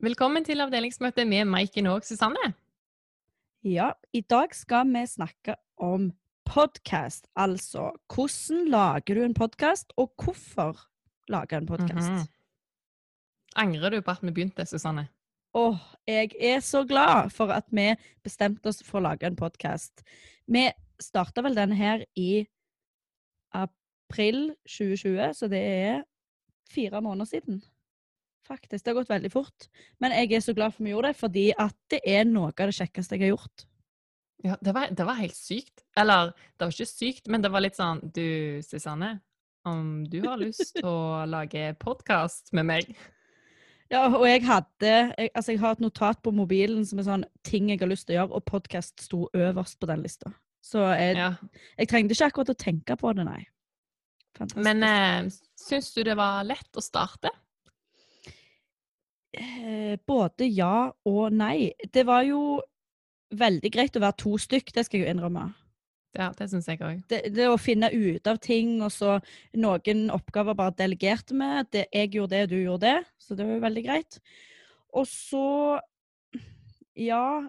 Velkommen til avdelingsmøte med Maiken og Susanne. Ja, i dag skal vi snakke om podkast. Altså hvordan lager du en podkast, og hvorfor lager en podkast? Mhm. Angrer du på at vi begynte, Susanne? Åh, jeg er så glad for at vi bestemte oss for å lage en podkast. Vi starta vel den her i april 2020, så det er fire måneder siden. Faktisk. Det har gått veldig fort. Men jeg er så glad for vi gjorde det, fordi at det er noe av det kjekkeste jeg har gjort. Ja, det var, det var helt sykt. Eller, det var ikke sykt, men det var litt sånn Du, Susanne, om du har lyst til å lage podkast med meg Ja, og jeg hadde jeg, Altså, jeg har et notat på mobilen som er sånn ting jeg har lyst til å gjøre, og podkast sto øverst på den lista. Så jeg, Ja. jeg trengte ikke akkurat å tenke på det, nei. Fantastisk. Men eh, syns du det var lett å starte? Eh, både ja og nei. Det var jo veldig greit å være to stykk, det skal jeg jo innrømme. Ja, det syns jeg òg. Det, det å finne ut av ting, og så noen oppgaver bare delegerte vi. Det, jeg gjorde det, du gjorde det. Så det var jo veldig greit. Og så Ja.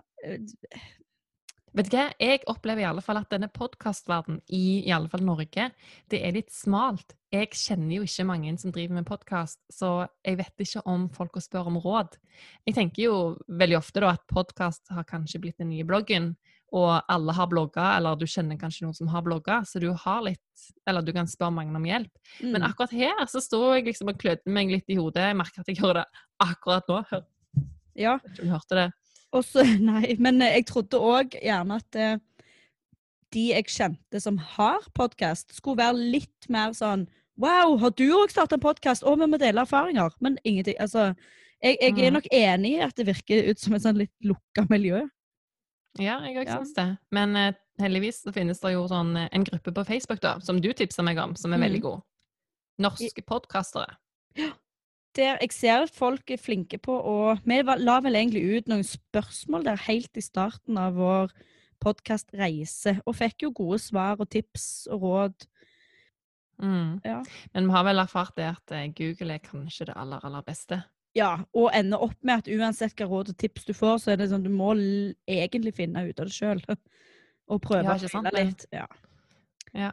Vet du hva? Jeg opplever i alle fall at denne podkastverdenen i i alle fall Norge, det er litt smalt. Jeg kjenner jo ikke mange som driver med podkast, så jeg vet ikke om folk å spørre om råd. Jeg tenker jo veldig ofte da at podkast har kanskje blitt den nye bloggen, og alle har blogga, eller du kjenner kanskje noen som har blogga, så du har litt Eller du kan spørre mange om hjelp. mm. Men akkurat her så sto jeg liksom og klødde meg litt i hodet. Jeg merker at jeg gjør det akkurat nå. Hør, ja. du hørte det. Og så, nei, men eh, jeg trodde òg gjerne at eh, de jeg kjente som har podkast, skulle være litt mer sånn Wow, har du òg starta en podkast? Å, vi må dele erfaringer. Men ingenting. Altså, jeg, jeg er Mm. nok enig i at det virker ut som et sånn litt lukka miljø. Ja, jeg òg Ja. syns det. Men uh, heldigvis så finnes det jo sånn, en gruppe på Facebook da, som du tipsa meg om, som er veldig Mm. god. Norske podkastere. Der jeg ser at folk er flinke på å Vi la vel egentlig ut noen spørsmål der helt i starten av vår podkastreise, og fikk jo gode svar og tips og råd. Mm. Ja. Men vi har vel erfart det at eh, Google er kanskje det aller, aller beste. Ja, og ender opp med at uansett hva råd og tips du får, så er det sånn du må egentlig finne ut av det sjøl. Og prøve Ja, å det? litt. Ja. Ja.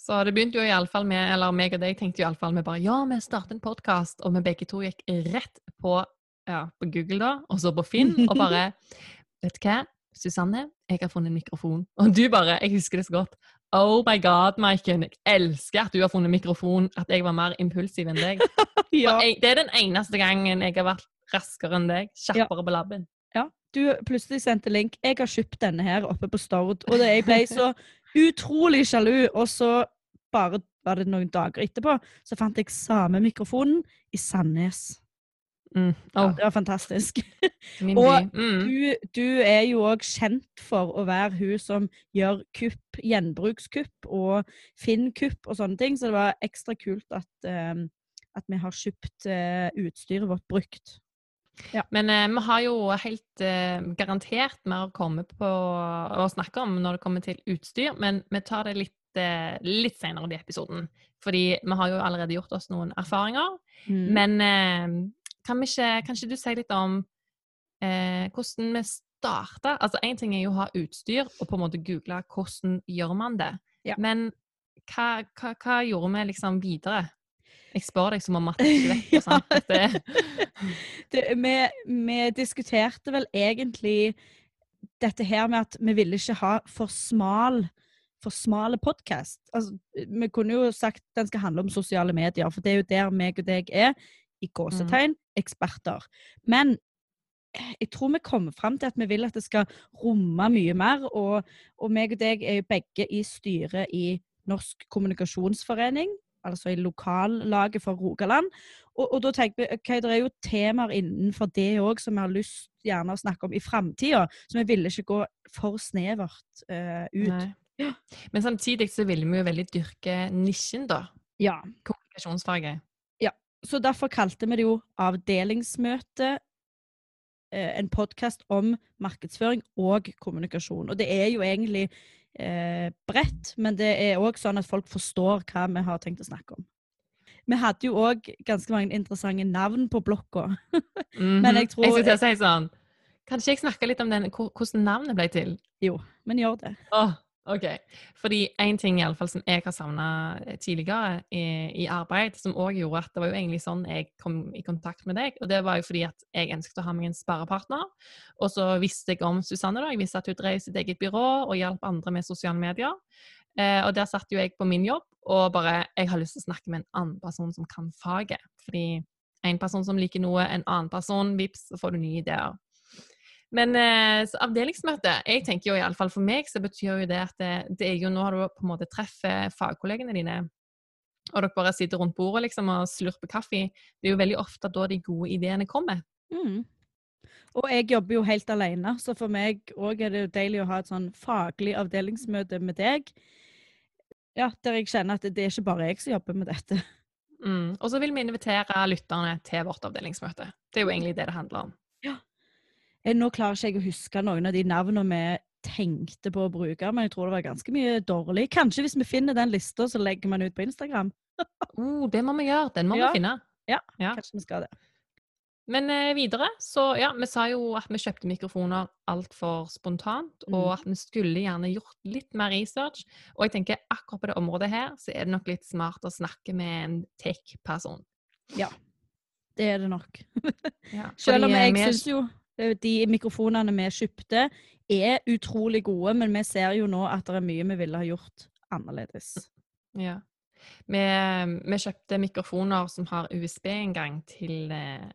Så det begynte jo iallfall med, eller meg og deg tenkte jo iallfall med bare ja, vi starter en podkast, og vi begge to gikk rett på, ja, på Google da, og så på Finn, og bare Vet du hva, Susanne, jeg har funnet en mikrofon. Og du bare, jeg husker det så godt. Oh my god, Maiken, jeg elsker at du har funnet mikrofon, at jeg var mer impulsiv enn deg. ja. Jeg, det er den eneste gangen jeg har vært raskere enn deg, kjappere på labben. ja. Du plutselig sendte link. 'Jeg har kjøpt denne her oppe på Stord', og det, jeg ble så utrolig sjalu. Og så bare var det noen dager etterpå, så fant jeg samme mikrofonen i Sandnes. Mm. Ja, det var fantastisk. og. Mm. Du, du er jo òg kjent for å være hun som gjør kupp, gjenbrukskupp og Finn-kupp og sånne ting, så det var ekstra kult at, eh, at vi har kjøpt uh, utstyret vårt brukt. Men eh, vi har jo helt eh, garantert mer å komme på å snakke om når det kommer til utstyr, men vi tar det litt, eh, litt senere i episoden. Fordi vi har jo allerede gjort oss noen erfaringer. Mm. Men eh, kan, vi ikke, kan ikke du si litt om eh, hvordan vi starta? Altså én ting er jo å ha utstyr og på en måte google hvordan gjør man det. Ja. Men hva, hva, hva gjorde vi liksom videre? Jeg spør deg som om matte ikke vet det. Sant? At er. det, vi, vi diskuterte vel egentlig dette her med at vi ville ikke ha for smal for smale podkast. Altså, vi kunne jo sagt den skal handle om sosiale medier, for det er jo der meg og deg er, i gåsetegn, eksperter. Men jeg tror vi kommer fram til at vi vil at det skal romme mye mer, og, og meg og deg er jo begge i styret i Norsk kommunikasjonsforening, altså i lokallaget for Rogaland. Og, og da tenker vi, ok, det er jo temaer innenfor det òg som vi har lyst gjerne å snakke om i framtida, så vi ville ikke gå for snevert uh, ut. Nei. Men samtidig så ville vi jo veldig dyrke nisjen, da. Ja, Kommunikasjonsfaget. Ja. så derfor kalte vi det jo avdelingsmøte. eh, En podkast om markedsføring og kommunikasjon. Og det er jo egentlig eh, bredt, men det er òg sånn at folk forstår hva vi har tenkt å snakke om. vi hadde jo òg ganske mange interessante navn på blokka. Mhm. Men jeg tror- Jeg å si sånn Kan ikke jeg snakke litt om den, hvordan navnet ble til? Jo, men gjør det. Åh, ok. Fordi en ting i alle fall som jeg har savna tidligere i, i arbeid, som òg gjorde at det var jo egentlig sånn jeg kom i kontakt med deg, og det var jo fordi at jeg ønsket å ha meg en sparepartner. Og så visste jeg om Susanne, da. Jeg visste at hun drev sitt eget byrå og hjalp andre med sosiale medier. Eh, og der satt jo jeg på min jobb og bare Jeg har lyst til å snakke med en annen person som kan faget. Fordi en person som liker noe, en annen person, vips, så får du nye ideer. Men eh, så avdelingsmøte Jeg tenker jo i alle fall for meg så betyr jo det at det, det er jo nå har du på en måte treffer fagkollegene dine, og dere bare sitter rundt bordet liksom og slurper kaffe. Det er jo veldig ofte da de gode ideene kommer. Mm. Og jeg jobber jo helt alene, så for meg òg er det jo deilig å ha et sånn faglig avdelingsmøte med deg. Ja, der jeg kjenner at det er ikke bare jeg som jobber med dette. Mm. Og så vil vi invitere lytterne til vårt avdelingsmøte. Det er jo egentlig det det handler om. Eh, Nå klarer ikke jeg å huske noen av de navnene vi tenkte på å bruke, men jeg tror det var ganske mye dårlig. Kanskje hvis vi finner den lista, så legger vi den ut på Instagram. Oh, det må vi gjøre. Den må Ja. vi finne. Ja. Kanskje vi skal det. Men eh, videre, så ja, vi sa jo at vi kjøpte mikrofoner altfor spontant, og Mm. at vi skulle gjerne gjort litt mer research. Og jeg tenker akkurat på det området her, så er det nok litt smart å snakke med en tech-person. Ja, Det er det nok. Ja, Selv om eh, jeg syns jo de mikrofonene vi kjøpte, er utrolig gode, men vi ser jo nå at det er mye vi ville ha gjort annerledes. Ja. Vi, vi kjøpte mikrofoner som har USB-inngang til eh,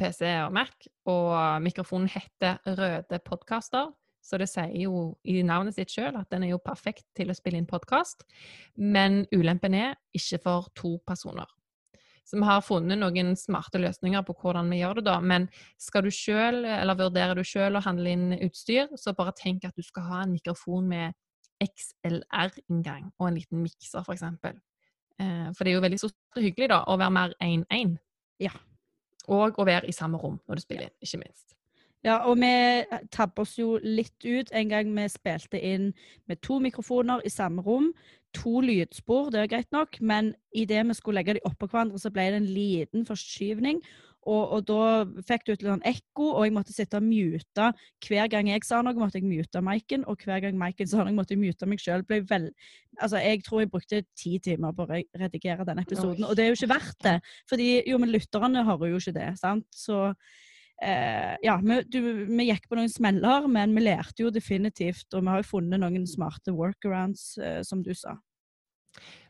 PC og Mac, og mikrofonen heter Røde podkaster. Så det sier jo i navnet sitt sjøl at den er jo perfekt til å spille inn podkast. Men ulempen er ikke for to personer. Så vi har funnet noen smarte løsninger på hvordan vi gjør det, da. Men skal du selv, eller vurderer du sjøl å handle inn utstyr, så bare tenk at du skal ha en mikrofon med XLR-inngang og en liten mikser, f.eks. For, for det er jo veldig og hyggelig da, å være mer 1-1. Ja. Og å være i samme rom når du spiller inn, ikke minst. Ja, og vi tabber oss jo litt ut en gang vi spilte inn med to mikrofoner i samme rom. To lydspor, det er greit nok, men idet vi skulle legge dem oppå hverandre, så ble det en liten forskyvning. Og, og da fikk du et litt sånn ekko, og jeg måtte sitte og mute. Hver gang jeg sa noe, måtte jeg mute Maiken, og hver gang Maiken sa noe, måtte jeg mute meg sjøl. Altså, jeg tror jeg brukte ti timer på å redigere den episoden, Oi. og det er jo ikke verdt det. Fordi jo, men lytterne hører jo ikke det, sant. Så eh, ja, vi, du, vi gikk på noen smeller, men vi lærte jo definitivt, og vi har jo funnet noen smarte workarounds, eh, som du sa.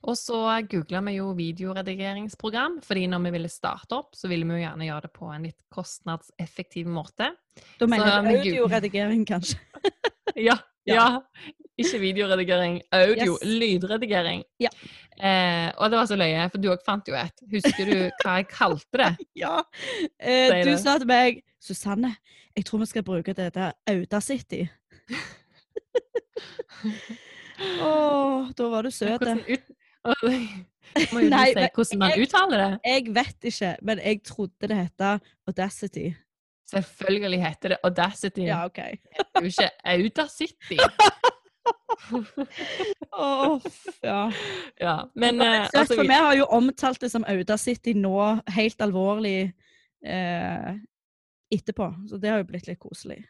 Og så googla vi jo videoredigeringsprogram, fordi når vi ville starte opp, så ville vi jo gjerne gjøre det på en litt kostnadseffektiv måte. Da mener jeg audioredigering, kanskje. Ja, Ja. Ikke videoredigering, audio, Yes. lydredigering. Ja. Eh, og det var så løye, for du òg fant jo et. Husker du hva jeg kalte det? Ja. Eh, du sa til meg Susanne, jeg tror vi skal bruke dette Audacity. Å, da var du søt. Hvordan. Må jo Nei, hvordan man jeg- uttaler det. Jeg vet ikke, men jeg trodde det het Audacity. Selvfølgelig heter det Audacity. Ja, OK. Det er jo ikke Audacity. oh, ja. ja, men eh, litt altså, for vi har jo omtalt det som Audacity nå, helt alvorlig, eh, etterpå. Så det har jo blitt litt koselig.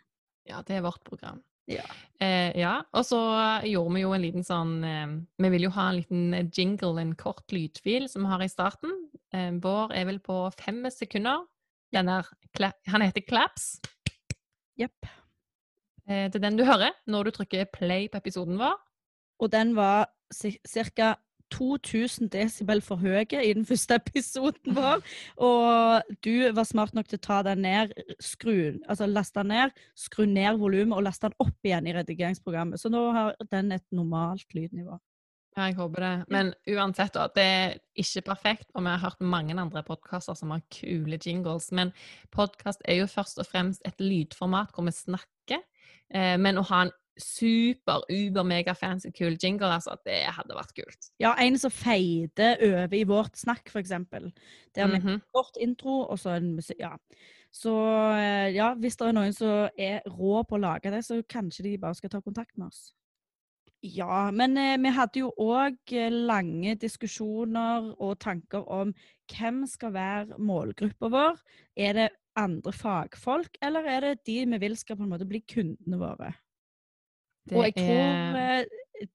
Ja, det er vårt program. Ja. Eh, ja, og så gjorde vi jo en liten sånn eh, Vi vil jo ha en liten jingle, en kort lydfil, som vi har i starten. Eh, vår er vel på fem sekunder. Den er, han heter Claps. Jepp. Eh, det er den du hører når du trykker play på episoden vår. Og den var ca. 2000 desibel for høye i den første episoden vår. Og du var smart nok til å ta den ned, skru, altså laste den ned, skru ned volumet og laste den opp igjen i redigeringsprogrammet. Så nå har den et normalt lydnivå. Ja, jeg håper det. Men uansett, da, det er ikke perfekt, og vi har hørt mange andre podkaster som har kule jingles. Men podkast er jo først og fremst et lydformat hvor vi snakker. Eh, men å ha en super, uber, mega fancy kul jingle, altså, at det hadde vært kult. Ja, en som feider over i vårt snakk, for eksempel. Der vi Mhm. kort intro, og så en musikk. Ja. Så eh, ja, hvis det er noen som er rå på å lage det, så kanskje de bare skal ta kontakt med oss. Ja, men eh, vi hadde jo òg lange diskusjoner og tanker om hvem skal være målgruppa vår. Er det andre fagfolk, eller er det de vi vil skal på en måte bli kundene våre? Det og jeg tror er eh,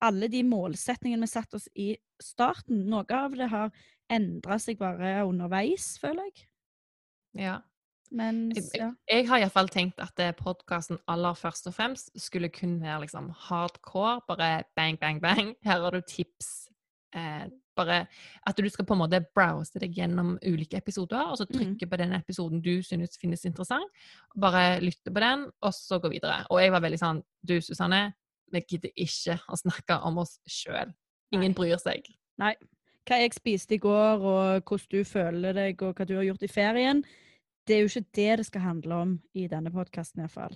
alle de målsetningene vi satte oss i starten, noe av det har endra seg bare underveis, føler jeg. Ja. Jeg, ja. jeg har iallfall tenkt at podkasten aller først og fremst skulle kun være liksom hardcore. Bare bang, bang, bang. Her har du tips. Eh, bare at du skal på en måte browse deg gjennom ulike episoder, og så Mm. trykke på den episoden du synes finnes interessant. Bare lytte på den, og så gå videre. Og jeg var veldig sånn Du, Susanne, vi gidder ikke å snakke om oss sjøl. Ingen Nei. bryr seg. Nei. Hva jeg spiste i går, og hvordan du føler deg, og hva du har gjort i ferien, det er jo ikke det det skal handle om i denne podkasten iallfall.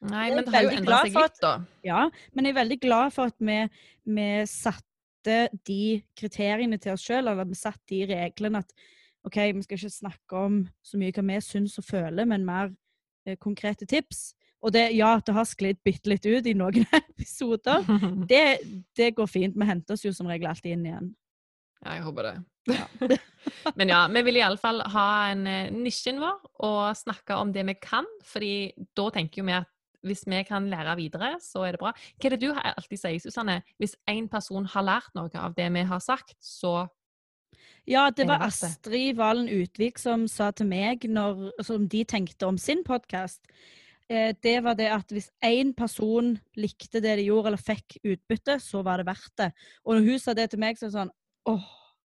Nei, men det har jo endra seg litt, da. Ja, men jeg er veldig glad for at vi, vi satte de kriteriene til oss sjøl, eller vi satte de reglene at OK, vi skal ikke snakke om så mye hva vi syns og føler, men mer eh, konkrete tips. Og det, ja, det har sklidd bitte litt ut i noen episoder. Det, det går fint. Vi henter oss jo som regel alltid inn igjen. Ja, jeg håper det. Ja. Men ja, vi vil iallfall ha en eh, nisjen vår og snakke om det vi kan, fordi da tenker vi at hvis vi kan lære videre, så er det bra. Hva er det du alltid sier, Susanne? Hvis én person har lært noe av det vi har sagt, så Ja, det var? Astrid Valen Utvik som sa til meg, når, som de tenkte om sin podkast, eh, det var det at hvis én person likte det de gjorde, eller fikk utbytte, så var det verdt det. Og når hun sa det til meg, så er det sånn åh,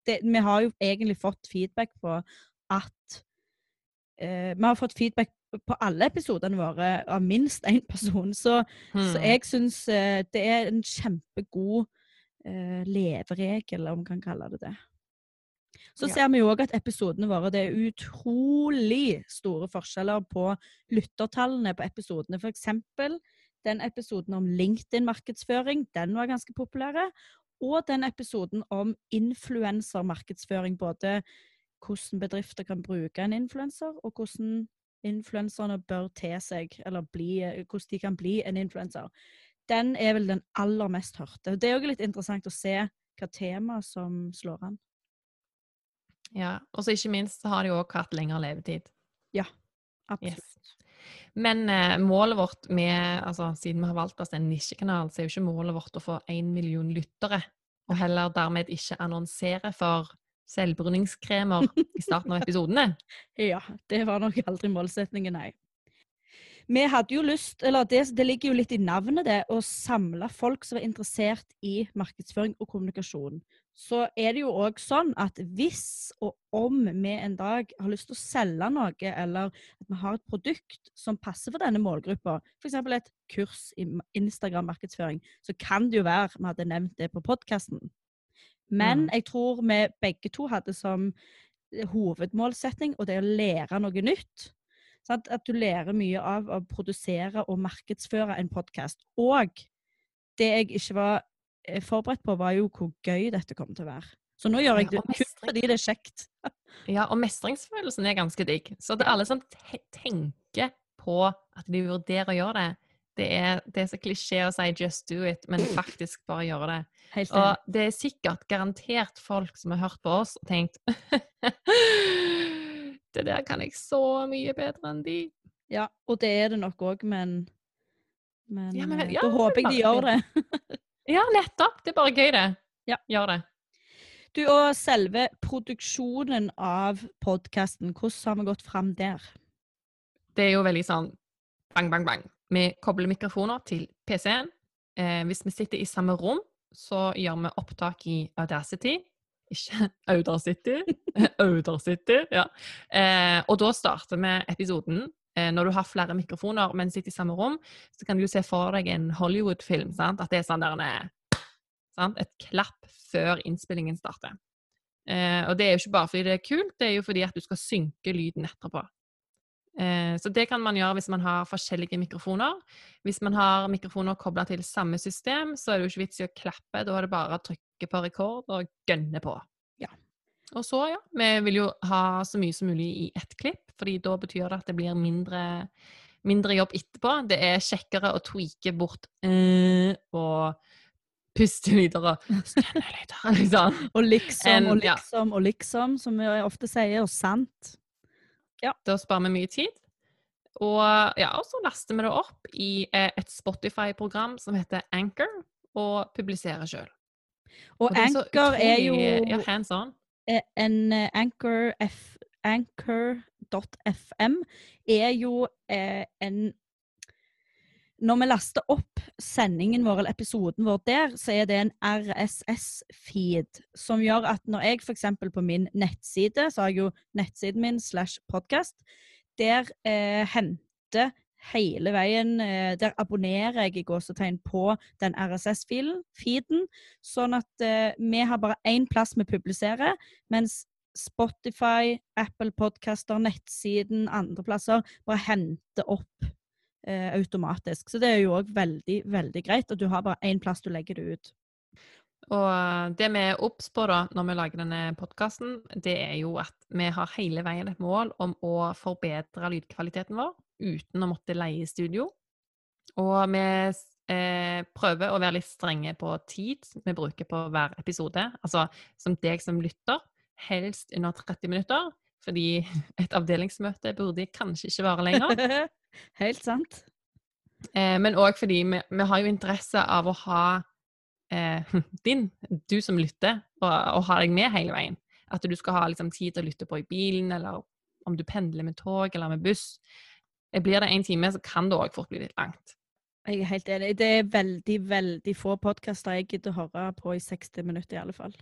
det, Vi har jo egentlig fått feedback på at eh, Vi har fått feedback på alle episodene våre av minst én person. Så, så hmm. jeg syns eh, det er en kjempegod eh, leveregel, om man kan kalle det det. Så Ja. ser vi jo òg at episodene våre det er utrolig store forskjeller på lyttertallene på episodene. For eksempel den episoden om LinkedIn-markedsføring, den var ganske populær. Og den episoden om influensermarkedsføring, både hvordan bedrifter kan bruke en influenser, og hvordan influenserne bør te seg, eller bli, hvordan de kan bli en influenser. Den er vel den aller mest hørte. Det er jo litt interessant å se hva tema som slår an. Ja. Og så ikke minst har de òg hatt lengre levetid. Ja, Absolutt. Yes. Men eh, målet vårt med altså, Siden vi har valgt oss en nisjekanal, så er jo ikke målet vårt å få én million lyttere. Og heller dermed ikke annonsere for selvbruningskremer i starten av episodene. Ja, det var nok aldri målsetningen, nei. Vi hadde jo lyst, eller det, det ligger jo litt i navnet det, å samle folk som er interessert i markedsføring og kommunikasjon. Så er det jo òg sånn at hvis og om vi en dag har lyst til å selge noe, eller at vi har et produkt som passer for denne målgruppa, f.eks. et kurs i Instagram-markedsføring, så kan det jo være vi hadde nevnt det på podkasten. Men Mm. jeg tror vi begge to hadde som hovedmålsetting, og det er å lære noe nytt. Sant? At du lærer mye av å produsere og markedsføre en podkast. Og det jeg ikke var eh, forberedt på, var jo hvor gøy dette kom til å være. Så nå gjør jeg det kun fordi det er kjekt. Ja, og mestringsfølelsen er ganske digg. Så det er alle som tenker på at de vurderer å gjøre det, det er, det er så klisjé å si 'just do it', men faktisk bare gjøre det. Og det er sikkert garantert folk som har hørt på oss og tenkt Det der kan jeg så mye bedre enn de. Ja, og det er det nok òg, men, men, Ja, men- eh, ja, da håper jeg de gjør det. Ja, nettopp! Det er bare gøy, det. Ja. Gjør det. Du, og selve produksjonen av podkasten, hvordan har vi gått fram der? Det er jo veldig sånn bang, bang, bang. Vi kobler mikrofoner til PC-en. Eh, hvis vi sitter i samme rom, så gjør vi opptak i Audacity. Ikke Audacity. Audacity, ja. Eh, og da starter vi episoden. Eh, når du har flere mikrofoner, men sitter i samme rom, så kan du se for deg en Hollywood-film. At det er sånn der en? Et klapp før innspillingen starter. Eh, og det er jo ikke bare fordi det er kult, det er jo fordi at du skal synke lyden etterpå. Eh, så det kan man gjøre hvis man har forskjellige mikrofoner. Hvis man har mikrofoner kobla til samme system, så er det jo ikke vits i å klappe. Da er det bare å trykke på rekord og gønne på. Ja. Og så, ja, vi vil jo ha så mye som mulig i ett klipp, fordi da betyr det at det blir mindre mindre jobb etterpå. Det er kjekkere å tweake bort øh, og pustelyder og stønnelyder, liksom. Og liksom og ja. liksom og liksom, som vi ofte sier, og sant. Da sparer vi mye tid. Og, ja, og så laster vi det opp i eh, et Spotify-program som heter Anchor, og publiserer sjøl. Og Anchor er jo ja, hands on. eh, en eh, Anchor F, Anchor.fm er jo eh, en Når vi laster opp sendingen vår eller episoden vår der, så er det en RSS-feed som gjør at når jeg f.eks. på min nettside, så har jeg jo nettsiden min slash podkast, der eh, henter hele veien eh, Der abonnerer jeg i gåsetegn på den RSS-filen, feeden, sånn at eh, vi har bare én plass vi publiserer, mens Spotify, Apple Podcaster, nettsiden, andre plasser bare henter opp eh, automatisk. Så det er jo òg veldig, veldig greit at du har bare én plass du legger det ut. Og eh, det vi er obs på da, når vi lager denne podkasten, det er jo at vi har hele veien et mål om å forbedre lydkvaliteten vår uten å måtte leie studio. Og vi eh, prøver å være litt strenge på tid vi bruker på hver episode. Altså som deg som lytter, helst under 30 minutter. Fordi et avdelingsmøte burde kanskje ikke vare lenger. Helt sant. Eh, men òg fordi vi, vi har jo interesse av å ha eh, din, du som lytter, og, og ha deg med hele veien. At du skal ha liksom, tid til å lytte på i bilen, eller om du pendler med tog eller med buss. Eh, Blir det én time, så kan det òg fort bli litt langt. Jeg er helt enig. Det er veldig, veldig få podkaster jeg gidder å høre på i 60 minutter, i alle fall.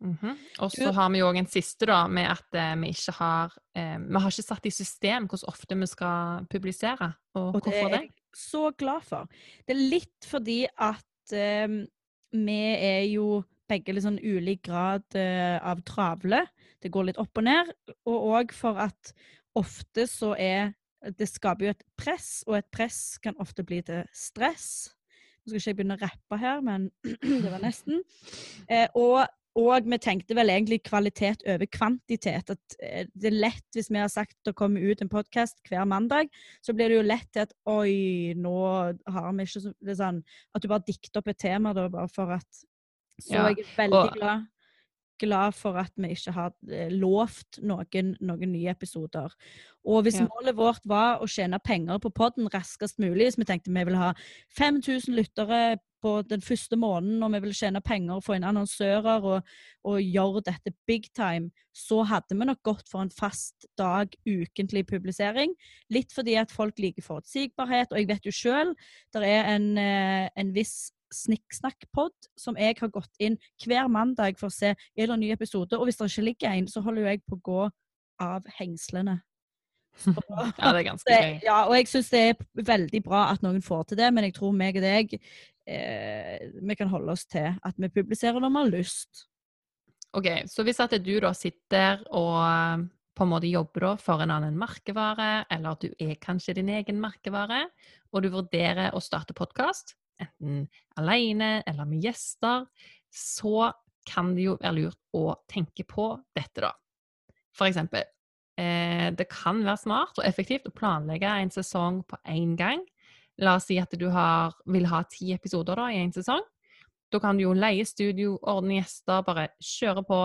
Mhm. Og så har vi jo òg en siste, da, med at eh, vi ikke har eh, Vi har ikke satt i system hvor ofte vi skal publisere. Og, Og det er det? jeg så glad for. Det er litt fordi at eh, vi er jo begge litt sånn ulik grad eh, av travle. Det går litt opp og ned. Og òg for at ofte så er Det skaper jo et press, og et press kan ofte bli til stress. Nå skal ikke jeg begynne å rappe her, men det var nesten. Eh, og og vi tenkte vel egentlig kvalitet over kvantitet. At eh, det er lett, hvis vi har sagt å komme ut en podkast hver mandag, så blir det jo lett til at oi, nå har vi ikke så det er sånn, At du bare dikter opp et tema da, bare for at Så Ja, jeg er veldig og- glad, glad for at vi ikke har eh, lovt noen, noen nye episoder. Og hvis Ja. målet vårt var å tjene penger på podden raskest mulig, hvis vi tenkte vi ville ha 5000 lyttere på den første måneden, og vi vil tjene penger og få inn annonsører og, og gjøre dette big time, så hadde vi nok gått for en fast dag ukentlig publisering. Litt fordi at folk liker forutsigbarhet, og jeg vet jo sjøl, det er en, eh, en viss snikksnakk-pod som jeg har gått inn hver mandag for å se er det en ny episode, og hvis det ikke ligger en, så holder jeg på å gå av hengslene. Ja, det er ganske gøy. ja, og jeg syns det er veldig bra at noen får til det, men jeg tror meg og deg eh, vi kan holde oss til at vi publiserer når vi har lyst. Ok, Så hvis at du da sitter og eh, på en måte jobber da for en annen merkevare, eller at du er kanskje din egen merkevare, og du vurderer å starte podkast, enten alene eller med gjester, så kan det jo være lurt å tenke på dette, da. For eksempel, det kan være smart og effektivt å planlegge en sesong på én gang. La oss si at du har, vil ha ti episoder da, i en sesong. Da kan du jo leie studio, ordne gjester, bare kjøre på.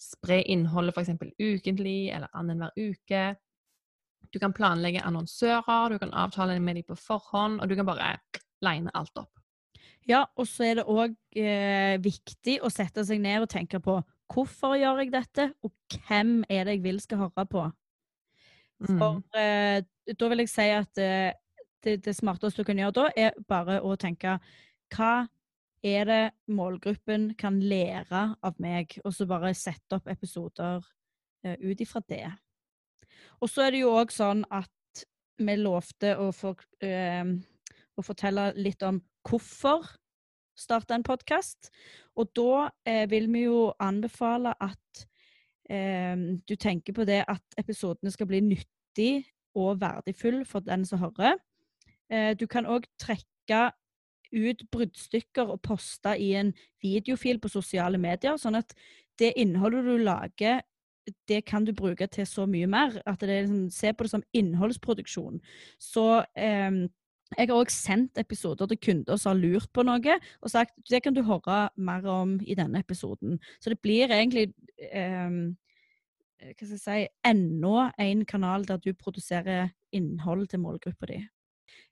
Spre innholdet f.eks. ukentlig eller annenhver uke. Du kan planlegge annonsører, du kan avtale med dem på forhånd, og du kan bare line alt opp. Ja, og så er det òg eh, viktig å sette seg ned og tenke på hvorfor gjør jeg dette, og hvem er det jeg vil skal høre på. For Mm. eh, da vil jeg si at eh, det, det smarteste du kan gjøre da, er bare å tenke hva er det målgruppen kan lære av meg, og så bare sette opp episoder eh, ut ifra det. Og så er det jo òg sånn at vi lovte å, for, eh, å fortelle litt om hvorfor starte en podkast. Og da eh, vil vi jo anbefale at eh, du tenker på det at episodene skal bli nyttig og verdifull for den som hører. Eh, du kan òg trekke ut bruddstykker og poste i en videofil på sosiale medier, sånn at det innholdet du lager, det kan du bruke til så mye mer. At det er liksom, Se på det som innholdsproduksjon. Så eh, jeg har òg sendt episoder til kunder som har lurt på noe, og sagt det kan du høre mer om i denne episoden. Så det blir egentlig um, hva skal jeg si, enda en kanal der du produserer innhold til målgruppa di.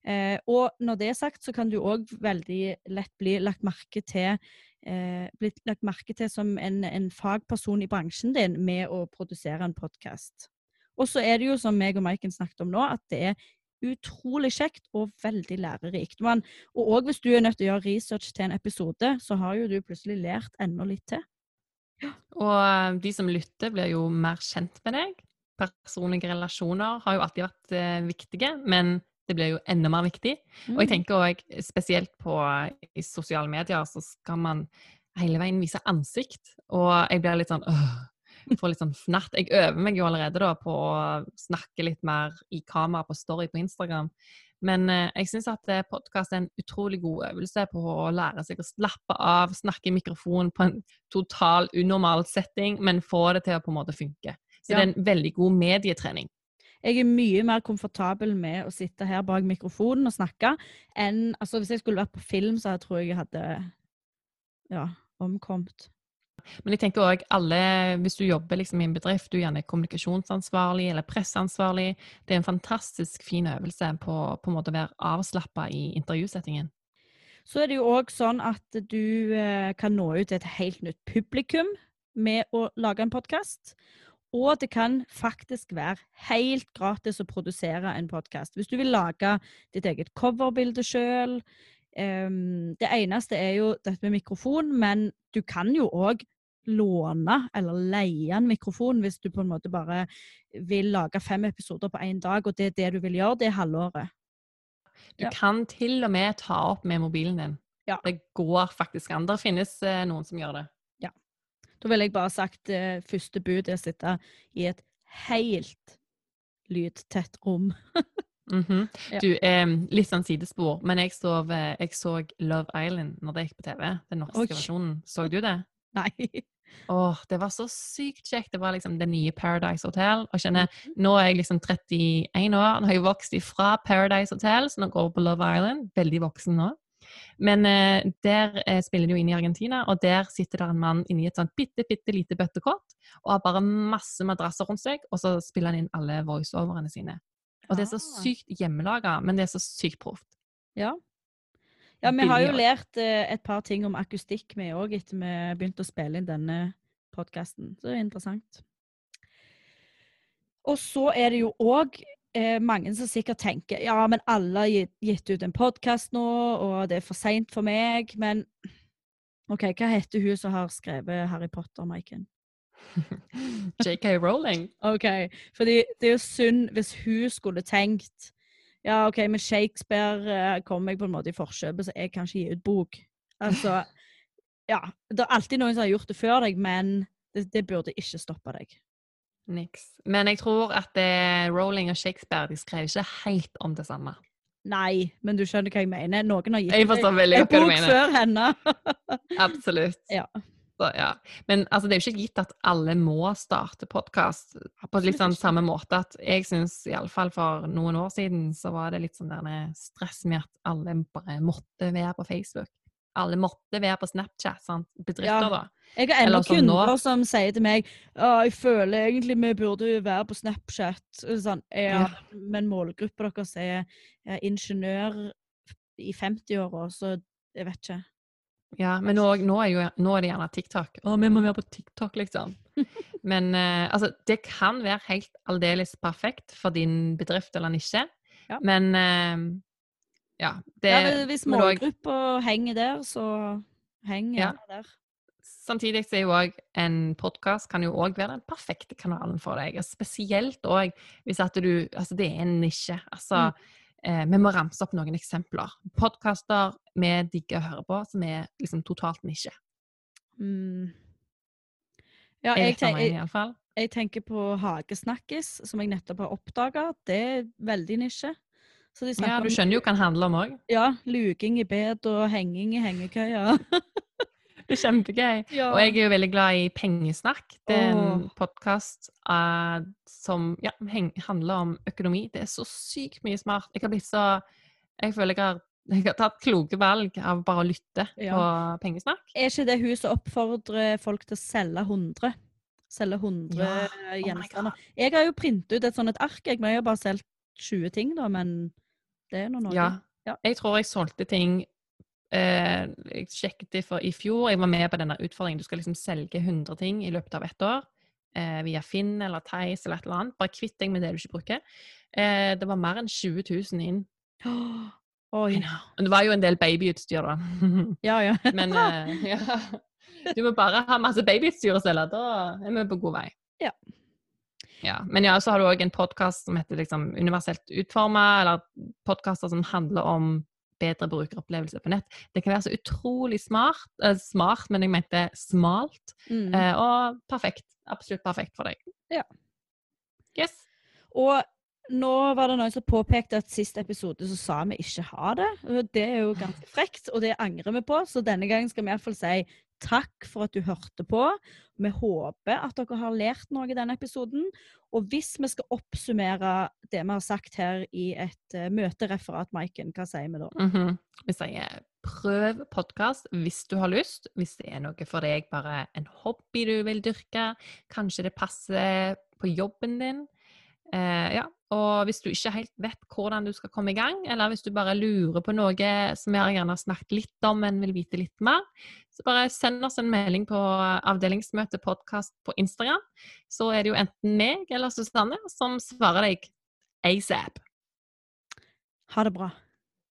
Eh, og når det er sagt, så kan du òg veldig lett bli lagt merke til eh, blitt lagt merke til som en, en, fagperson i bransjen din med å produsere en podkast. Og så er det jo, som meg og Maiken snakket om nå, at det er utrolig kjekt og veldig lærerikt. Man, og òg hvis du er nødt til å gjøre research til en episode, så har jo du plutselig lært enda litt til. Og eh, de som lytter, blir jo mer kjent med deg. Personlige relasjoner har jo alltid vært eh, viktige, men det blir jo enda mer viktig. Mm. Og jeg mm. tenker òg spesielt på i sosiale medier, så skal man hele veien vise ansikt. Og jeg blir litt sånn øh, Får litt sånn fnatt. Jeg øver meg jo allerede da på å snakke litt mer i kamera på Story på Instagram. Men eh, jeg syns at eh, podkast er en utrolig god øvelse på å lære seg å slappe av, snakke i mikrofon på en total unormal setting, men få det til å på en måte funke. Så ja. det er en veldig god medietrening jeg er mye mer komfortabel med å sitte her bak mikrofonen og snakke enn altså Hvis jeg skulle vært på film, så jeg tror jeg jeg hadde ja, omkommet. Men jeg tenker også, alle, hvis du jobber liksom i en bedrift, du er gjerne kommunikasjonsansvarlig eller presseansvarlig, det er en fantastisk fin øvelse på, på en måte å være avslappa i intervjusettingen. Så er det jo òg sånn at du eh, kan nå ut til et helt nytt publikum med å lage en podkast. Og det kan faktisk være helt gratis å produsere en podkast. Hvis du vil lage ditt eget coverbilde sjøl. Um, ehm, det eneste er jo dette med mikrofon, men du kan jo òg låne eller leie en mikrofon hvis du på en måte bare vil lage fem episoder på én dag, og det er det du vil gjøre, det halvåret. Du ja. kan til og med ta opp med mobilen din. Ja. Det går faktisk an. Det finnes eh, noen som gjør det. Ja. Da ville jeg bare sagt eh, første bud er å sitte i et helt lydtett rom. mm -hmm. ja. Du, eh, litt sånn sidespor, men jeg så, jeg så, Love Island når det gikk på TV. Den norske Oi. versjonen. Så du det? Nei. Åh, det var så sykt kjekt. Det var liksom det nye Paradise Hotel. Og kjenner, mhm. Nå er jeg liksom 31 år, nå har jeg vokst ifra Paradise Hotel, så nå går jeg på Love Island. Veldig voksen nå. Men eh, der eh, spiller de jo inn i Argentina, og der sitter det en mann inni et sånt bitte, bitte lite bøttekott og har bare masse madrasser rundt seg, og så spiller han inn alle voiceoverne sine. Og det er så ah. sykt hjemmelaga, men det er så sykt proft. Ja. Ja, vi har jo lært eh, et par ting om akustikk, vi òg, etter vi begynte å spille inn denne podkasten. Så det er interessant. Og så er det jo òg eh, mange som sikkert tenker ja, men alle har gitt, gitt ut en podkast nå, og det er for seint for meg. Men OK, hva heter hun som har skrevet Harry Potter, Maiken? JK Rowling. OK. Fordi det er jo synd hvis hun skulle tenkt ja, OK, med Shakespeare kommer kom jeg på en måte i forkjøpet, så jeg kan ikke gi ut bok. Altså Ja. Det er alltid noen som har gjort det før deg, men det, det burde ikke stoppe deg. Niks. Men jeg tror at det, Rowling og Shakespeare de skrev ikke helt om det samme. Nei, men du skjønner hva jeg mener. Noen har gitt deg en bok før henne. Absolutt. Ja. Så, ja. Men altså, det er jo ikke gitt at alle må starte podkast på litt sånn samme måte. at Jeg syns iallfall for noen år siden så var det litt sånn der stress med at alle bare måtte være på Facebook alle måtte være på Snapchat. sant? Bedrifter, ja. da. Jeg har ennå kunder kunder som sier til meg at jeg føler egentlig vi burde være på Snapchat. Sånn, ja, ja. Men målgruppa deres er, er ingeniør i 50-åra, så jeg vet ikke. Ja, men nå, nå, er, jo, nå er det gjerne TikTok. Å, vi må være på TikTok, liksom. Men uh, altså, det kan være helt aldeles perfekt for din bedrift eller nisje. Ja. Men uh, ja, det, ja, hvis målgruppa henger der, så henger ja. der. Samtidig så er jo òg en podkast kan jo òg være den perfekte kanalen for deg. Spesielt òg hvis at du Altså, det er en nisje. Altså mm. Eh, Vi må ramse opp noen eksempler. Podkaster vi digger å høre på, som er liksom totalt nisje. Mm. Ja, jeg, tenk, jeg, jeg, tenker på Hagesnakkis, som jeg nettopp har oppdaga. Det er veldig nisje ja, du skjønner jo hva den handler om òg. Ja. Luging i bed og henging i hengekøya. Det er kjempegøy. Ja. Og jeg er jo veldig glad i Pengesnakk. Det er en podkast som ja, handler om økonomi. Det er så sykt mye smart. Jeg har blitt så Jeg føler jeg har, jeg har tatt kloke valg av bare å lytte Ja. på Pengesnakk. Er ikke det hun som oppfordrer folk til å selge 100? Selge 100 Ja. gjenstander. Oh gjenstander. God. jeg har jo printet ut et sånt et ark, jeg, har bare solgt 20 ting, da. Men det er nå noe. Ja. Ja. Jeg tror jeg solgte ting eh, Jeg sjekket det for i fjor. Jeg var med på denne utfordringen. Du skal liksom selge 100 ting i løpet av ett år. Eh, via Finn eller Theis eller et eller annet. Bare kvitt deg med det du ikke bruker. Eh, det var mer enn 20 000 inn. Oi. Og det var jo en del babyutstyr, da. Ja, ja. Men ja. Du må bare ha masse babyutstyr å selge, da er vi på god vei. Ja. Ja, Men ja, så har du òg en podkast som heter liksom Universelt utforma, eller podkaster som handler om bedre brukeropplevelse på nett. Det kan være så utrolig smart, eh, smart men jeg mente smalt, Mm. eh, og perfekt. Absolutt perfekt for deg. Ja. Yes. Og nå var det noen som påpekte at sist episode så sa vi ikke ha det. Det er jo ganske frekt, og det angrer vi på. Så denne gangen skal vi iallfall si takk for at du hørte på. Vi håper at dere har lært noe i denne episoden. Og hvis vi skal oppsummere det vi har sagt her i et uh, møtereferat, Maiken, hva sier vi da? Mhm. Vi sier prøv podkast hvis du har lyst. Hvis det er noe for deg, bare en hobby du vil dyrke. Kanskje det passer på jobben din. Eh, ja. Og hvis du ikke helt vet hvordan du skal komme i gang, eller hvis du bare lurer på noe som gjerne har snakket litt om, men vil vite litt mer, så bare send oss en melding på avdelingsmøte podkast på Instagram. Så er det jo enten meg eller Susanne som svarer deg asap. Ha det bra.